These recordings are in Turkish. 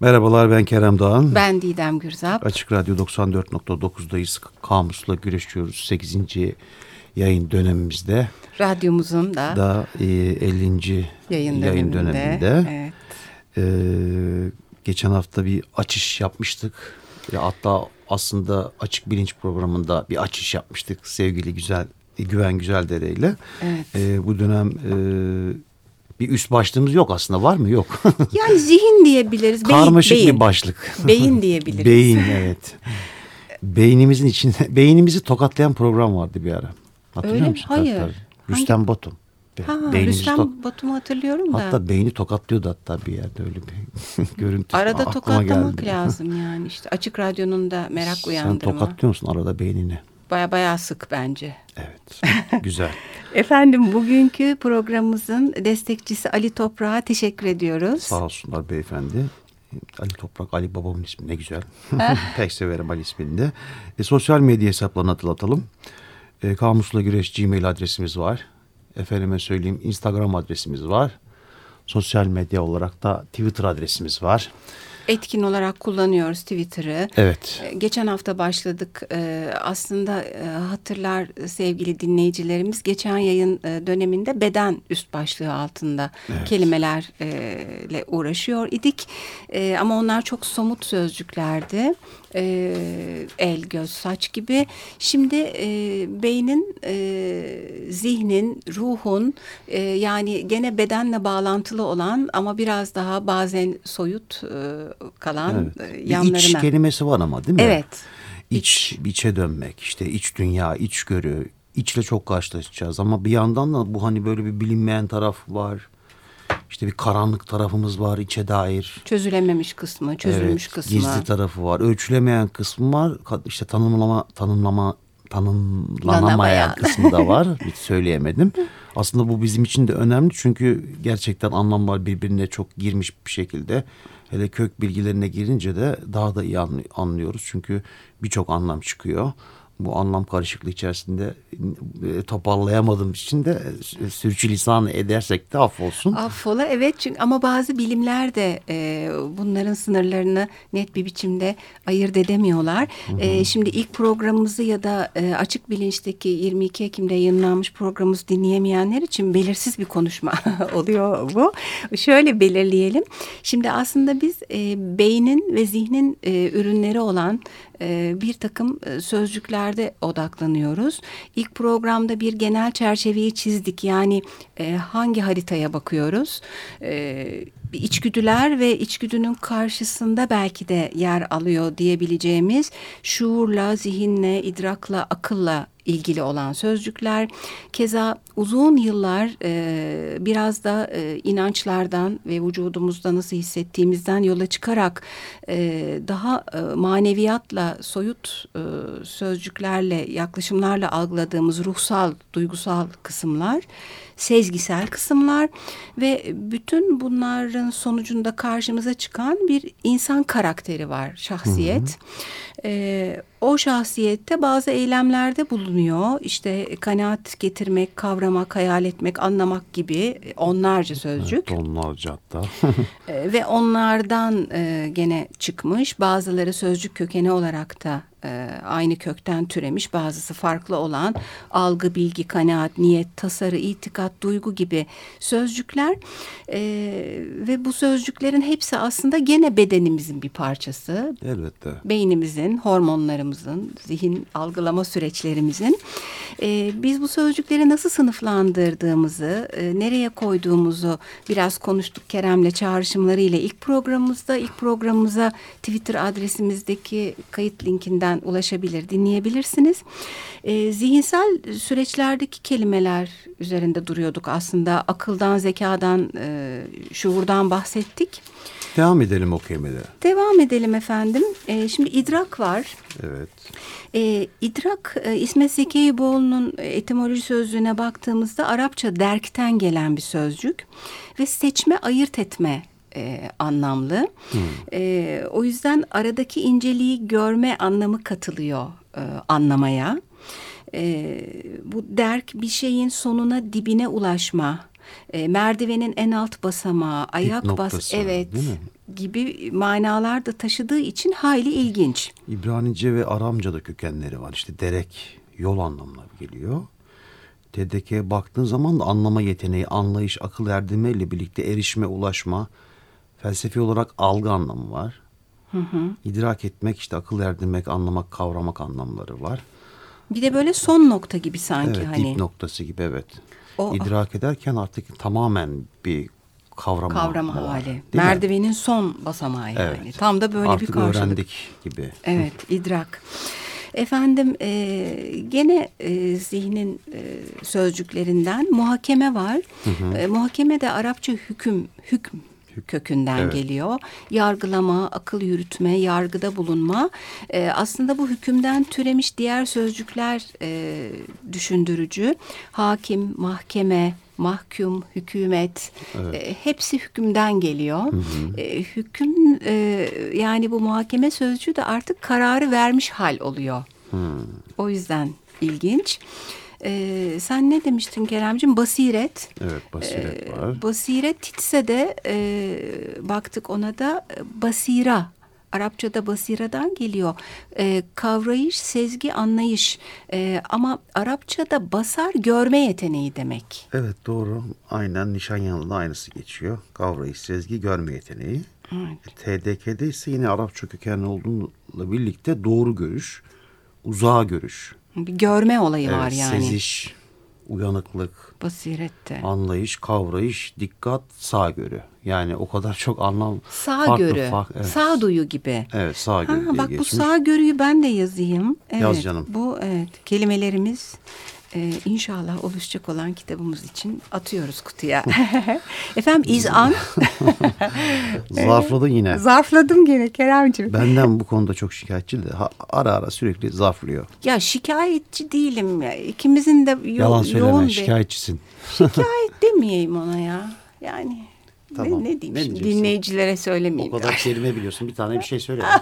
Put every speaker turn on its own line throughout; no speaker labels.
Merhabalar ben Kerem Doğan.
Ben Didem Gürzap.
Açık Radyo 94.9'dayız. Kamus'la güreşiyoruz 8. yayın dönemimizde.
Radyomuzun da,
da e, 50.
yayın,
yayın
döneminde.
döneminde.
Evet.
Ee, geçen hafta bir açış yapmıştık. Ya hatta aslında açık bilinç programında bir açış yapmıştık sevgili güzel Güven Güzeldere ile.
Evet.
Ee, bu dönem e, bir üst başlığımız yok aslında var mı? Yok.
Yani zihin diyebiliriz. Beyin,
Karmaşık
beyin.
bir başlık.
Beyin diyebiliriz.
Beyin evet. Beynimizin içinde beynimizi tokatlayan program vardı bir ara. Hatırlıyor
Öyle mi?
musun?
Hayır.
Tabii. Rüstem Batum. Be-
Ha, Rüstem
tok-
Batum'u hatırlıyorum da.
Hatta beyni tokatlıyordu hatta bir yerde öyle bir görüntü.
Arada tokatlamak
geldi.
lazım yani işte. Açık Radyo'nun da merak
Sen
uyandırma.
tokatlıyor musun arada beynini?
Baya baya sık bence.
Evet. Güzel.
Efendim bugünkü programımızın destekçisi Ali Toprak'a teşekkür ediyoruz.
Sağ olsunlar beyefendi. Ali Toprak, Ali babamın ismi ne güzel. Pek severim Ali ismini de. E, sosyal medya hesaplarını hatırlatalım. E, Kamusla Güreş Gmail adresimiz var. Efendime söyleyeyim Instagram adresimiz var. Sosyal medya olarak da Twitter adresimiz var.
Etkin olarak kullanıyoruz Twitter'ı.
Evet.
E, Geçen hafta başladık. Ee, Aslında e, hatırlar sevgili dinleyicilerimiz geçen yayın e, döneminde beden üst başlığı altında kelimelerle uğraşıyor idik. E, Ama onlar çok somut sözcüklerdi. E, El, göz, saç gibi. Şimdi e, beynin, e, zihnin, ruhun e, yani gene bedenle bağlantılı olan ama biraz daha bazen soyut e, kalan
evet.
e,
Bir
yanlarına.
iç kelimesi var ama değil mi?
Evet.
İç, içe dönmek, işte iç dünya, içgörü, içle çok karşılaşacağız. Ama bir yandan da bu hani böyle bir bilinmeyen taraf var. İşte bir karanlık tarafımız var içe dair.
Çözülememiş kısmı, çözülmüş
Evet,
kısmı.
Gizli tarafı var. Ölçülemeyen kısmı var. İşte tanımlama, tanımlama, tanımlanamayan
Lanamayan.
kısmı da var. Hiç söyleyemedim. Aslında bu bizim için de önemli çünkü gerçekten anlamlar birbirine çok girmiş bir şekilde. Hele kök bilgilerine girince de daha da iyi anlı- anlıyoruz. Çünkü birçok anlam çıkıyor. Bu anlam karışıklığı içerisinde e, toparlayamadığım için de e, sürçülisan edersek de affolsun.
Affola evet çünkü ama bazı bilimler de e, bunların sınırlarını net bir biçimde ayırt edemiyorlar. E, şimdi ilk programımızı ya da e, açık bilinçteki 22 Ekim'de yayınlanmış programımızı dinleyemeyenler için belirsiz bir konuşma oluyor bu. Şöyle belirleyelim. Şimdi aslında biz e, beynin ve zihnin e, ürünleri olan e, bir takım e, sözcüklerde odaklanıyoruz. İlk programda bir genel çerçeveyi çizdik. Yani e, hangi haritaya bakıyoruz? E, içgüdüler ve içgüdünün karşısında belki de yer alıyor diyebileceğimiz şuurla, zihinle, idrakla, akılla ilgili olan sözcükler. Keza uzun yıllar e, biraz da e, inançlardan ve vücudumuzda nasıl hissettiğimizden yola çıkarak e, daha e, maneviyatla, soyut e, sözcüklerle, yaklaşımlarla algıladığımız ruhsal, duygusal kısımlar, sezgisel kısımlar ve bütün bunların sonucunda karşımıza çıkan bir insan karakteri var, şahsiyet. E, o şahsiyette bazı eylemlerde bulunuyor. İşte kanaat getirmek, kavramak, hayal etmek, anlamak gibi onlarca sözcük.
Evet, onlarca hatta.
E, ve onlardan e, gene çıkmış. Bazıları sözcük kökeni olarak da e, aynı kökten türemiş. Bazısı farklı olan algı, bilgi, kanaat, niyet, tasarı, itikat, duygu gibi sözcükler. E, ve bu sözcüklerin hepsi aslında gene bedenimizin bir parçası.
Elbette.
Beynimizin, hormonlarımızın, zihin algılama süreçlerimizin. E, biz bu sözcükleri nasıl sınıflandırdığımızı, e, nereye koyduğumuzu biraz konuştuk Kerem'le çağrışımlarıyla ilk programımızda. ilk programımıza Twitter adresimizdeki kayıt linkinden ulaşabilir, dinleyebilirsiniz. E, zihinsel süreçlerdeki kelimeler üzerinde duruyorduk aslında. Akıldan, zekadan, e, şuurdan bahsettik.
Devam edelim o kelimelere.
Devam edelim efendim. E, şimdi idrak var.
Evet.
E, idrak e, İsmet Zekeriboğlu'nun etimoloji sözlüğüne baktığımızda Arapça derkten gelen bir sözcük ve seçme ayırt etme e, anlamlı. E, o yüzden aradaki inceliği görme anlamı katılıyor e, anlamaya. E, bu derk bir şeyin sonuna dibine ulaşma. E, merdivenin en alt basamağı, ayak bas,
noktası,
evet, gibi manalar da taşıdığı için hayli ilginç.
İbranice ve Aramca da kökenleri var. İşte derek, yol anlamına geliyor. TDK'ye baktığın zaman da anlama yeteneği, anlayış, akıl ile birlikte erişme, ulaşma, felsefi olarak algı anlamı var. Hı hı. İdrak etmek, işte akıl erdirmek, anlamak, kavramak anlamları var.
Bir de böyle son nokta gibi sanki
evet,
hani.
dip noktası gibi evet.
O-
İdrak ederken artık tamamen bir kavrama,
kavrama
var,
hali.
değil mi?
Merdivenin son basamağı yani.
Evet.
Tam da böyle
Artık
bir karşılık.
öğrendik gibi.
Evet, idrak. Efendim e, gene e, zihnin e, sözcüklerinden muhakeme var. E, muhakeme de Arapça hüküm, hüküm kökünden
Evet.
geliyor. Yargılama, akıl yürütme, yargıda bulunma. E, aslında bu hükümden türemiş diğer sözcükler e, düşündürücü. Hakim, mahkeme, mahkum, hükümet e, hepsi hükümden geliyor. E, hüküm e, yani bu muhakeme sözcüğü de artık kararı vermiş hal oluyor. O yüzden ilginç. E, sen ne demiştin Keremcim? Basiret.
Evet basiret
E,
var.
Basiret titse de e, baktık ona da e, basira. Arapçada basiradan geliyor. E, kavrayış, sezgi, anlayış. E, ama Arapçada basar görme yeteneği demek.
Evet doğru. Aynen Nişanyanlı'da aynısı geçiyor. Kavrayış, sezgi, görme yeteneği. TDK'de ise yine Arapça kökenli olduğuyla birlikte doğru görüş, uzağa görüş.
Bir görme olayı var
Evet,
yani.
Seziş, uyanıklık,
Basirette.
anlayış, kavrayış, dikkat, sağgörü. Yani o kadar çok anlam
Sağ
farklı
görü,
fark- evet.
sağduyu gibi.
Evet sağ
Ha, bak bu
geçmiş.
sağ görüyü ben de yazayım. Evet,
Yaz canım.
Bu evet kelimelerimiz e, inşallah oluşacak olan kitabımız için atıyoruz kutuya. Efendim izan.
Zarfladın yine.
Zarfladım gene Keremciğim.
Benden bu konuda çok şikayetçi de ha- ara ara sürekli zarflıyor.
Ya şikayetçi değilim ya. İkimizin de yo-
Yalan söyleme
yoğun bir
şikayetçisin.
şikayet demeyeyim ona ya. Yani
Tamam,
ne, ne diyeyim
ne
şimdi
diyeceksin?
dinleyicilere
O
söylemeyeyim.
kadar kelime biliyorsun bir tane bir şey söyle.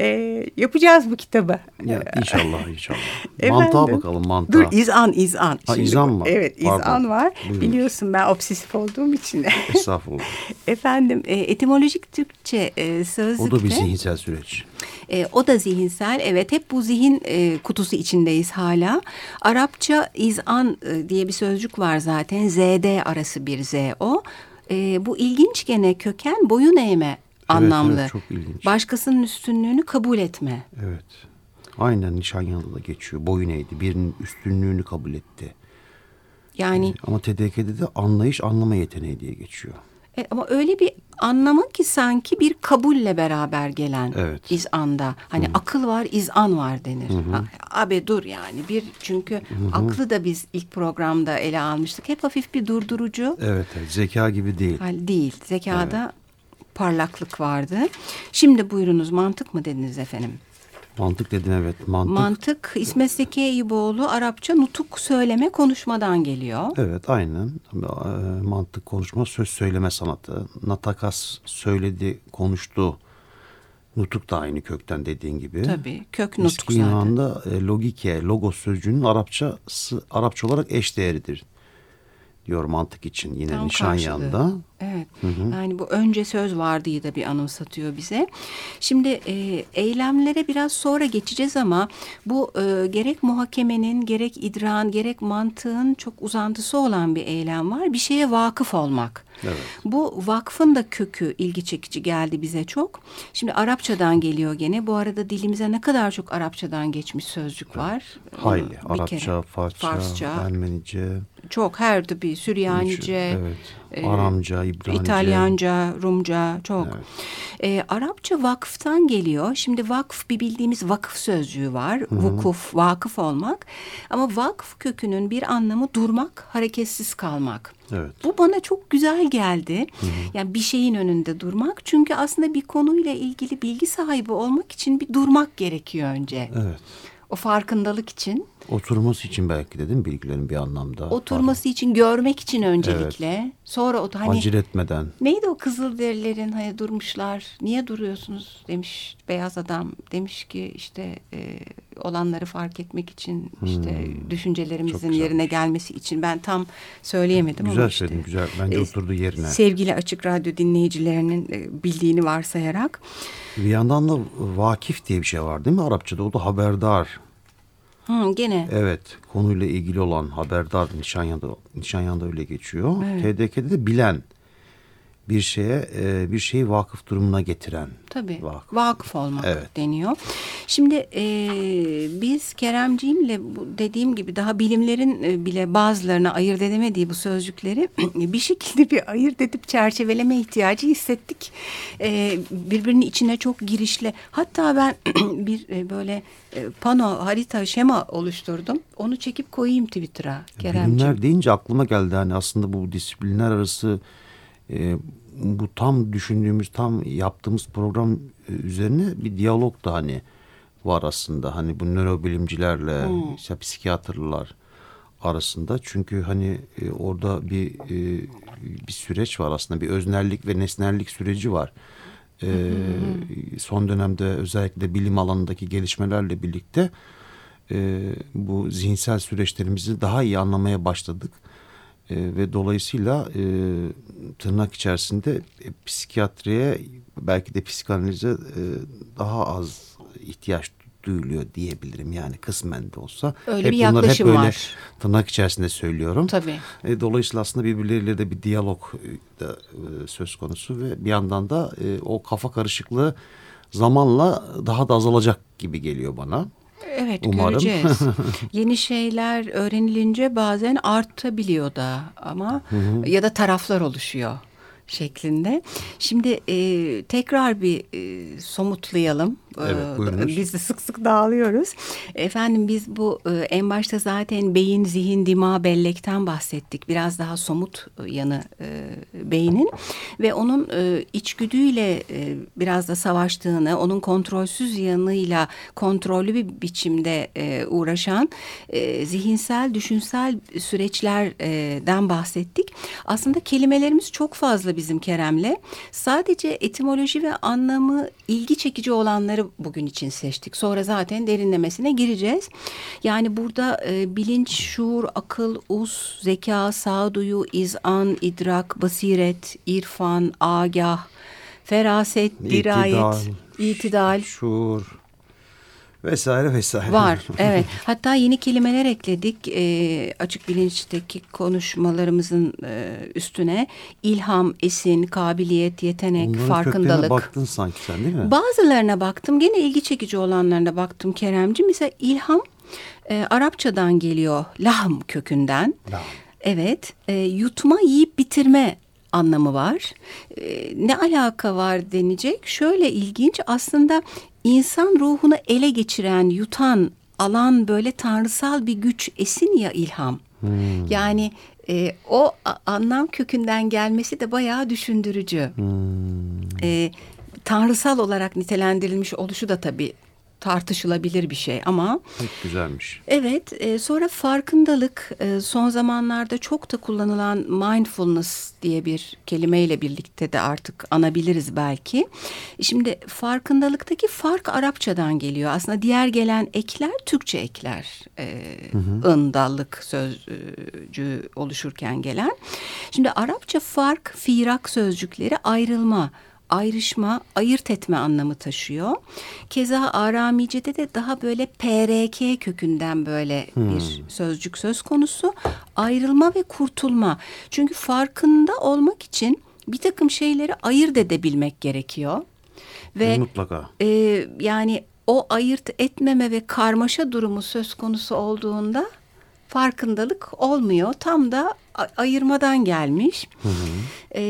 Ee, yapacağız bu kitabı.
ya, inşallah inşallah.
Efendim?
Mantığa bakalım mantığa.
Dur izan izan.
Ha,
Şimdi
izan mı?
Evet izan
Pardon.
var.
Buyurun.
Biliyorsun ben obsesif olduğum için.
Estağfurullah.
Efendim e, etimolojik Türkçe e, sözlükte.
O da bir zihinsel süreç.
E, o da zihinsel. Evet hep bu zihin e, kutusu içindeyiz hala. Arapça izan e, diye bir sözcük var zaten. ZD arası bir Z o. E, bu ilginç gene köken boyun eğme anlamlı.
evet, çok ilginç.
Başkasının üstünlüğünü kabul etme.
Evet. Aynen Nişanyanlı'da geçiyor. Boyun eğdi. Birinin üstünlüğünü kabul etti.
Yani
Ama TDK'de de anlayış anlama yeteneği diye geçiyor.
E, ama öyle bir anlama ki sanki bir kabulle beraber gelen
Evet.
izanda. Hani akıl var, izan var denir. Ha, abi dur yani bir çünkü aklı da biz ilk programda ele almıştık. Hep hafif bir durdurucu
Evet, evet. Zeka gibi değil.
hal değil. Zekada parlaklık vardı. Şimdi buyurunuz mantık mı dediniz efendim?
Mantık dedim evet. Mantık.
Mantık İsmet Zeki Eyüboğlu Arapça nutuk söyleme konuşmadan geliyor.
Evet aynen. Ee, Mantık konuşma söz söyleme sanatı. Natakas söyledi konuştu. Nutuk da aynı kökten dediğin gibi.
Tabii kök nutuk
Eski
zaten.
Yunan'da e, logike, logos sözcüğünün Arapçası, Arapça olarak eş değeridir. Diyor mantık için yine
Tam
Nişanyan'da.
karşılığı. Evet. Yani bu önce söz vardığı da bir anımsatıyor bize. Şimdi e, eylemlere biraz sonra geçeceğiz ama bu e, gerek muhakemenin, gerek idran, gerek mantığın çok uzantısı olan bir eylem var. Bir şeye vakıf olmak.
Evet.
Bu vakfın da kökü ilgi çekici geldi bize çok. Şimdi Arapçadan geliyor gene. Bu arada dilimize ne kadar çok Arapçadan geçmiş sözcük var.
Hayli.
Bir
Arapça,
kere.
Farsça,
Farsça.
Ermenice,
Çok her türlü Süryanice,
evet.
e,
Aramca, İbranice.
İtalyanca, Rumca çok. Ee, Arapça vakıftan geliyor. Şimdi vakf bir bildiğimiz vakıf sözcüğü var. Vukuf, vakıf olmak. Ama vakf kökünün bir anlamı durmak, hareketsiz kalmak.
Evet.
Bu bana çok güzel geldi. Yani bir şeyin önünde durmak. Çünkü aslında bir konuyla ilgili bilgi sahibi olmak için bir durmak gerekiyor önce.
Evet.
O farkındalık için,
Oturması için belki dedim bilgilerin bir anlamda.
oturması için, görmek için öncelikle. Sonra o hani
Acil etmeden.
Neydi o Kızılderililerin hani durmuşlar niye duruyorsunuz demiş beyaz adam demiş ki işte e, olanları fark etmek için işte
Hmm.
Düşüncelerimizin yerine gelmesi için ben tam söyleyemedim ama
Güzel
işte.
söyledin güzel. Bence
e,
oturdu yerine.
Sevgili Açık Radyo dinleyicilerinin e, bildiğini varsayarak.
Bir yandan da vakif diye bir şey var değil mi Arapçada? O da haberdar.
Hı, gene
Evet konuyla ilgili olan haberdar Nişanyan'da, Nişanyan'da öyle geçiyor. TDK'de de bilen bir şeye e, bir şeyi vakıf durumuna getiren.
Tabii
Vakıf.
vakıf olmak
Evet.
deniyor. Şimdi e, biz Keremciğimle dediğim gibi daha bilimlerin e, bile bazılarına ayırt edemediği bu sözcükleri bir şekilde bir ayırt edip çerçeveleme ihtiyacı hissettik. E, birbirinin içine çok girişli. Hatta ben bir e, böyle e, pano, harita, şema oluşturdum. Onu çekip koyayım Twitter'a Keremciğim.
Bilimler deyince aklıma geldi hani aslında bu disiplinler arası e, bu tam düşündüğümüz tam yaptığımız program e, üzerine bir diyalog da hani var aslında. Hani bu nörobilimcilerle işte psikiyatrlar arasında. Çünkü hani e, orada bir e, bir süreç var aslında. Bir öznellik ve nesnellik süreci var. E, son dönemde özellikle bilim alanındaki gelişmelerle birlikte e, bu zihinsel süreçlerimizi daha iyi anlamaya başladık. E, ve dolayısıyla e, tırnak içerisinde e, psikiyatriye belki de psikanalize e, daha az ihtiyaç duyuluyor diyebilirim yani kısmen de olsa.
Öyle bir
bunları
yaklaşım
hep böyle
var.
tırnak içerisinde söylüyorum.
Tabii.
E, dolayısıyla aslında birbirleriyle de bir diyalog e, da e, söz konusu ve bir yandan da e, o kafa karışıklığı zamanla daha da azalacak gibi geliyor bana.
Evet
Umarım.
göreceğiz. Yeni şeyler öğrenilince bazen artabiliyor da ama ya da taraflar oluşuyor şeklinde. Şimdi e, tekrar bir e, somutlayalım.
Evet,
E,
buyurunuz.
Biz de sık sık dağılıyoruz. Efendim biz bu e, en başta zaten beyin, zihin, dima, bellekten bahsettik. Biraz daha somut yanı e, beynin ve onun içgüdüyle biraz da savaştığını, onun kontrolsüz yanıyla kontrollü bir biçimde uğraşan zihinsel, düşünsel süreçlerden bahsettik. Aslında kelimelerimiz çok fazla bizim Kerem'le. Sadece etimoloji ve anlamı ilgi çekici olanları bugün için seçtik. Sonra zaten derinlemesine gireceğiz. Yani burada e, bilinç, şuur, akıl, us, zeka, sağduyu, izan, idrak, basiret, irfan, agah, feraset, dirayet, itidal,
şuur vesaire vesaire.
Var evet. Hatta yeni kelimeler ekledik e, açık bilinçteki konuşmalarımızın e, üstüne. ilham, esin, kabiliyet, yetenek,
Onların
farkındalık.
baktın sanki sen değil mi?
Bazılarına baktım. Gene ilgi çekici olanlarına baktım Keremci. Mesela ilham e, Arapçadan geliyor. Lahm kökünden.
Lahm.
Evet. E, yutma, yiyip bitirme anlamı var. E, ne alaka var denecek? Şöyle ilginç. Aslında insan ruhunu ele geçiren, yutan, alan böyle tanrısal bir güç esin ya ilham.
Hmm.
Yani e, o anlam kökünden gelmesi de bayağı düşündürücü.
Hmm.
E, tanrısal olarak nitelendirilmiş oluşu da tabii tartışılabilir bir şey ama
Çok güzelmiş.
evet e, sonra farkındalık e, son zamanlarda çok da kullanılan mindfulness diye bir kelimeyle birlikte de artık anabiliriz belki. Şimdi farkındalıktaki fark Arapçadan geliyor. Aslında diğer gelen ekler Türkçe ekler. E, ındallık sözcüğü oluşurken gelen. Şimdi Arapça fark, firak sözcükleri ayrılma ayrışma, ayırt etme anlamı taşıyor. Keza Aramice'de de daha böyle PRK kökünden böyle bir sözcük söz konusu. Ayrılma ve kurtulma. Çünkü farkında olmak için bir takım şeyleri ayırt edebilmek gerekiyor. Ve
Mutlaka.
e, yani o ayırt etmeme ve karmaşa durumu söz konusu olduğunda farkındalık olmuyor. Tam da ayırmadan gelmiş. E,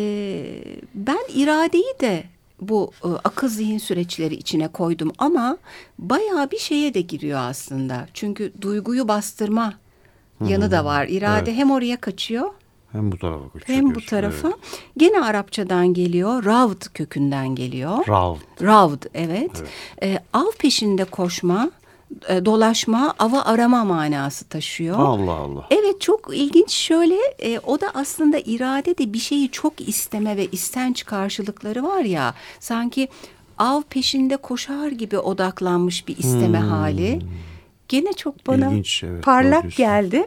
ben iradeyi de bu e, akıl zihin süreçleri içine koydum ama bayağı bir şeye de giriyor aslında. Çünkü duyguyu bastırma yanı da var. İrade
Evet.
hem oraya kaçıyor
Hem bu tarafa kaçıyor.
hem bu tarafa.
evet.
Gene Arapçadan geliyor. Ravd kökünden geliyor.
Rav.
Ravd evet. Ee, av peşinde koşma, e, dolaşma, ava arama manası taşıyor.
Allah Allah.
Evet çok ilginç şöyle e, o da aslında irade de bir şeyi çok isteme ve istenç karşılıkları var ya sanki av peşinde koşar gibi odaklanmış bir isteme hali gene çok bana
İlginç, evet,
parlak geldi.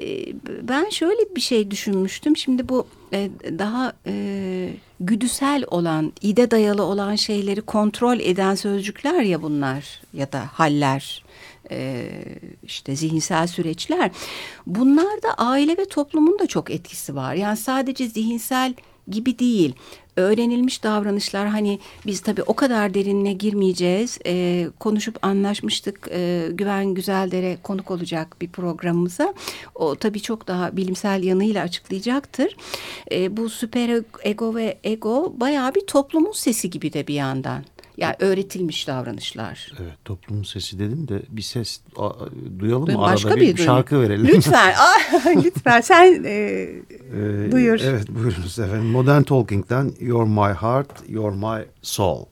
E, ben şöyle bir şey düşünmüştüm. Şimdi bu e, daha e, güdüsel olan, ide dayalı olan şeyleri kontrol eden sözcükler ya bunlar ya da haller e, işte zihinsel süreçler. Bunlarda aile ve toplumun da çok etkisi var. Yani sadece zihinsel gibi değil öğrenilmiş davranışlar hani biz tabii o kadar derinine girmeyeceğiz. E, konuşup anlaşmıştık. E, Güven Güzeldere konuk olacak bir programımıza. O tabii çok daha bilimsel yanıyla açıklayacaktır. E, bu süper ego ve ego bayağı bir toplumun sesi gibi de bir yandan. Yani öğretilmiş davranışlar.
Evet toplumun sesi dedim de bir ses a, duyalım mı?
Başka
Arada bir, bir şarkı verelim.
Lütfen. lütfen sen e, ee, duyur.
Evet buyurunuz efendim. Modern Talking'den You're My Heart, You're My Soul.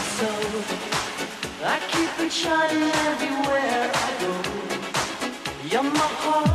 I keep it shining everywhere I go. You're my heart.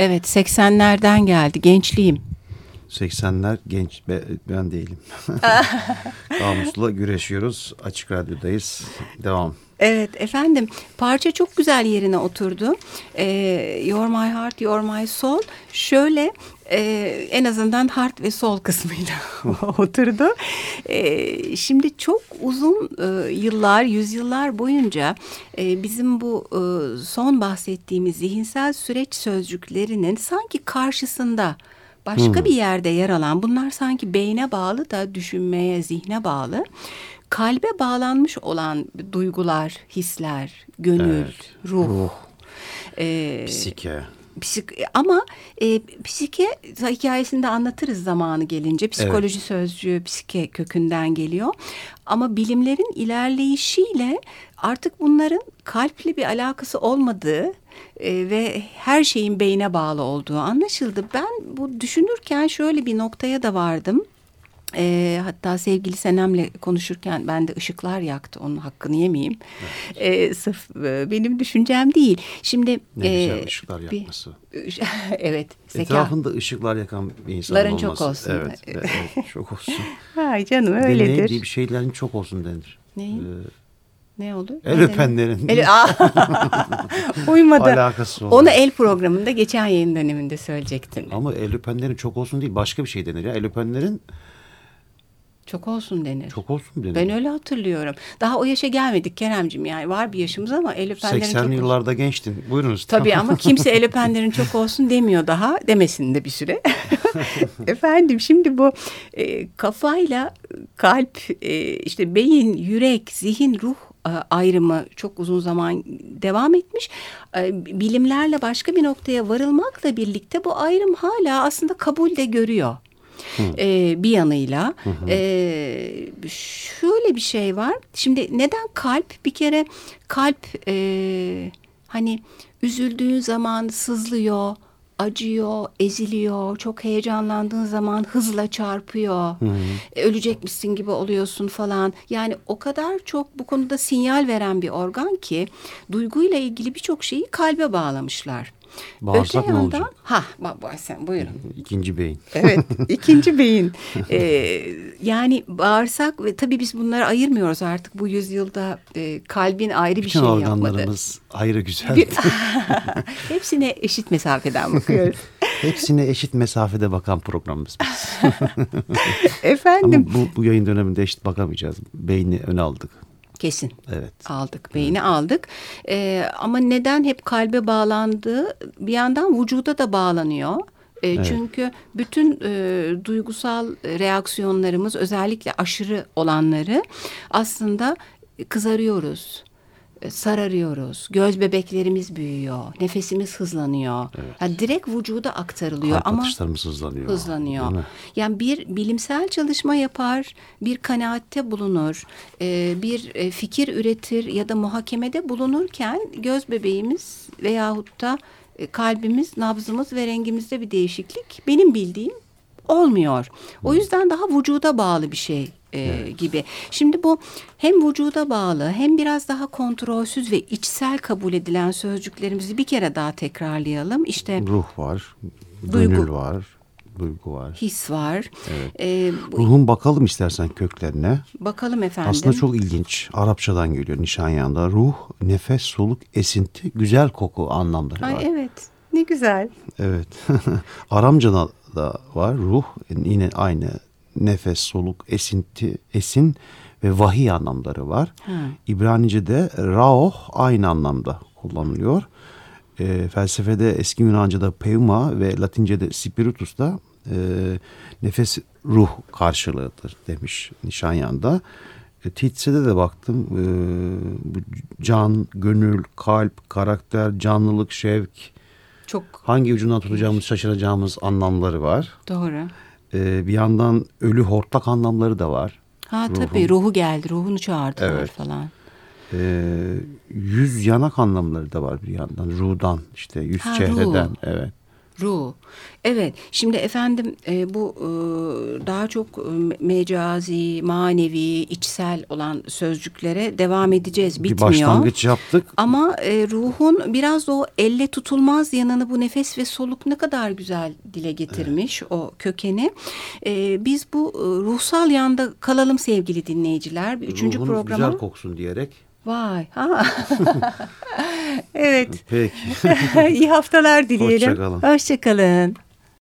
Evet 80'lerden geldi gençliğim.
80'ler genç be- ben değilim. Kamusla güreşiyoruz. Açık radyodayız. Devam.
Evet efendim parça çok güzel yerine oturdu. Ee, Your My Heart, Your My Soul şöyle e, en azından heart ve soul kısmıyla oturdu. Ee, şimdi çok uzun e, yıllar, yüzyıllar boyunca e, bizim bu e, son bahsettiğimiz zihinsel süreç sözcüklerinin sanki karşısında başka bir yerde yer alan bunlar sanki beyne bağlı da düşünmeye, zihne bağlı kalbe bağlanmış olan duygular, hisler, gönül,
Evet,
ruh.
ruh.
Ee,
Psike.
psik ama e, psike hikayesinde anlatırız zamanı gelince. Psikoloji sözcüğü psike kökünden geliyor. Ama bilimlerin ilerleyişiyle artık bunların kalple bir alakası olmadığı e, ve her şeyin beyne bağlı olduğu anlaşıldı. Ben bu düşünürken şöyle bir noktaya da vardım. E, hatta sevgili Senem'le konuşurken ben de ışıklar yaktı onun hakkını yemeyeyim. E, sırf e, benim düşüncem değil. Şimdi
Ne
e,
güzel ışıklar
bir-
yakması.
evet. Zeka.
Etrafında ışıklar yakan bir insan
Ların
olması.
çok olsun.
Evet, evet, evet, çok olsun.
Ay canım öyledir.
Ne diye bir şeylerin çok olsun denir.
Neyin?
Ee,
Ne olur?
el
Ne
öpenlerin?
El! Uymadı.
alakası olur.
Onu el programında geçen yayın döneminde söyleyecektin.
Ama el öpenlerin çok olsun değil başka bir şey denir ya. El öpenlerin
Çok olsun denir.
çok olsun denir.
Ben öyle hatırlıyorum. Daha o yaşa gelmedik Keremcim yani var bir yaşımız ama el öpenlerin çok
80'li
olsun.
yıllarda gençtin. Buyurunuz.
Tabii ama kimse el öpenlerin çok olsun demiyor daha. Demesin de bir süre. Efendim şimdi bu e, kafayla kalp, e, işte beyin, yürek, zihin, ruh e, ayrımı çok uzun zaman devam etmiş. E, bilimlerle başka bir noktaya varılmakla birlikte bu ayrım hala aslında kabul de görüyor. E, bir yanıyla E, şöyle bir şey var. Şimdi neden kalp? Bir kere kalp e, hani üzüldüğün zaman sızlıyor, acıyor, eziliyor, çok heyecanlandığın zaman hızla çarpıyor. E, Ölecekmişsin gibi oluyorsun falan. Yani o kadar çok bu konuda sinyal veren bir organ ki duyguyla ilgili birçok şeyi kalbe bağlamışlar.
Bağırsak
Öte
ne
yandan-
olacak?
Ha, sen buyurun.
İkinci beyin.
Evet, ikinci beyin. Ee, yani bağırsak ve tabii biz bunları ayırmıyoruz artık bu yüzyılda e, kalbin ayrı bir
Bütün
şey yapmadı.
organlarımız ayrı güzel.
Bir- Hepsine eşit mesafeden bakıyoruz.
Hepsine eşit mesafede bakan programımız biz.
Efendim.
Ama bu, bu yayın döneminde eşit bakamayacağız. Beyni öne aldık.
Kesin.
Evet.
Aldık, beyni aldık. Ee, ama neden hep kalbe bağlandığı bir yandan vücuda da bağlanıyor. Ee, Çünkü bütün e, duygusal reaksiyonlarımız özellikle aşırı olanları aslında kızarıyoruz, e, sararıyoruz, göz bebeklerimiz büyüyor, nefesimiz hızlanıyor. Yani direkt vücuda aktarılıyor
Kalp
ama
atışlarımız hızlanıyor.
hızlanıyor. Yani bir bilimsel çalışma yapar, bir kanaatte bulunur, e, bir e, fikir üretir ya da muhakemede bulunurken göz bebeğimiz veyahut da e, kalbimiz, nabzımız ve rengimizde bir değişiklik benim bildiğim olmuyor. O yüzden daha vücuda bağlı bir şey e, gibi. Şimdi bu hem vücuda bağlı hem biraz daha kontrolsüz ve içsel kabul edilen sözcüklerimizi bir kere daha tekrarlayalım. İşte
Ruh var,
Duygu.
gönül var, duygu var.
his var. E, bu-
Ruhun bakalım istersen köklerine.
bakalım efendim.
Aslında çok ilginç. Arapçadan geliyor Nişanyan'da. Ruh, nefes, soluk, esinti, güzel koku anlamları
Ay
var.
evet. Ne güzel.
Evet. Aramca'da da var ruh yine aynı nefes, soluk, esinti, esin ve vahiy anlamları var. İbranice'de raoh aynı anlamda kullanılıyor. E, felsefede eski Yunanca'da pneuma ve Latince'de spiritus da e, nefes ruh karşılığıdır demiş Nişanyan'da. E, Tietze'de de baktım. E, bu can, gönül, kalp, karakter, canlılık, şevk,
Çok
hangi ucundan tutacağımız şaşıracağımız anlamları var.
doğru.
Ee, bir yandan ölü hortlak anlamları da var.
Ha
Ruhun.
tabii ruhu geldi. Ruhunu çağırdılar
Evet.
falan.
Ee, yüz yanak anlamları da var bir yandan. Ruhdan işte yüz
Ha,
çehreden.
ruh.
Evet.
Ruh. Evet. Şimdi efendim e, bu e, daha çok e, mecazi, manevi, içsel olan sözcüklere devam edeceğiz. Bitmiyor.
Bir başlangıç yaptık.
Ama e, ruhun biraz o elle tutulmaz yanını bu nefes ve soluk ne kadar güzel dile getirmiş evet. o kökeni. E, biz bu e, ruhsal yanda kalalım sevgili dinleyiciler. Üçüncü
Ruhunuz
programa.
güzel koksun diyerek.
Vay. Ha. evet.
Peki.
İyi haftalar dileyelim.
Hoşçakalın.
Hoşçakalın.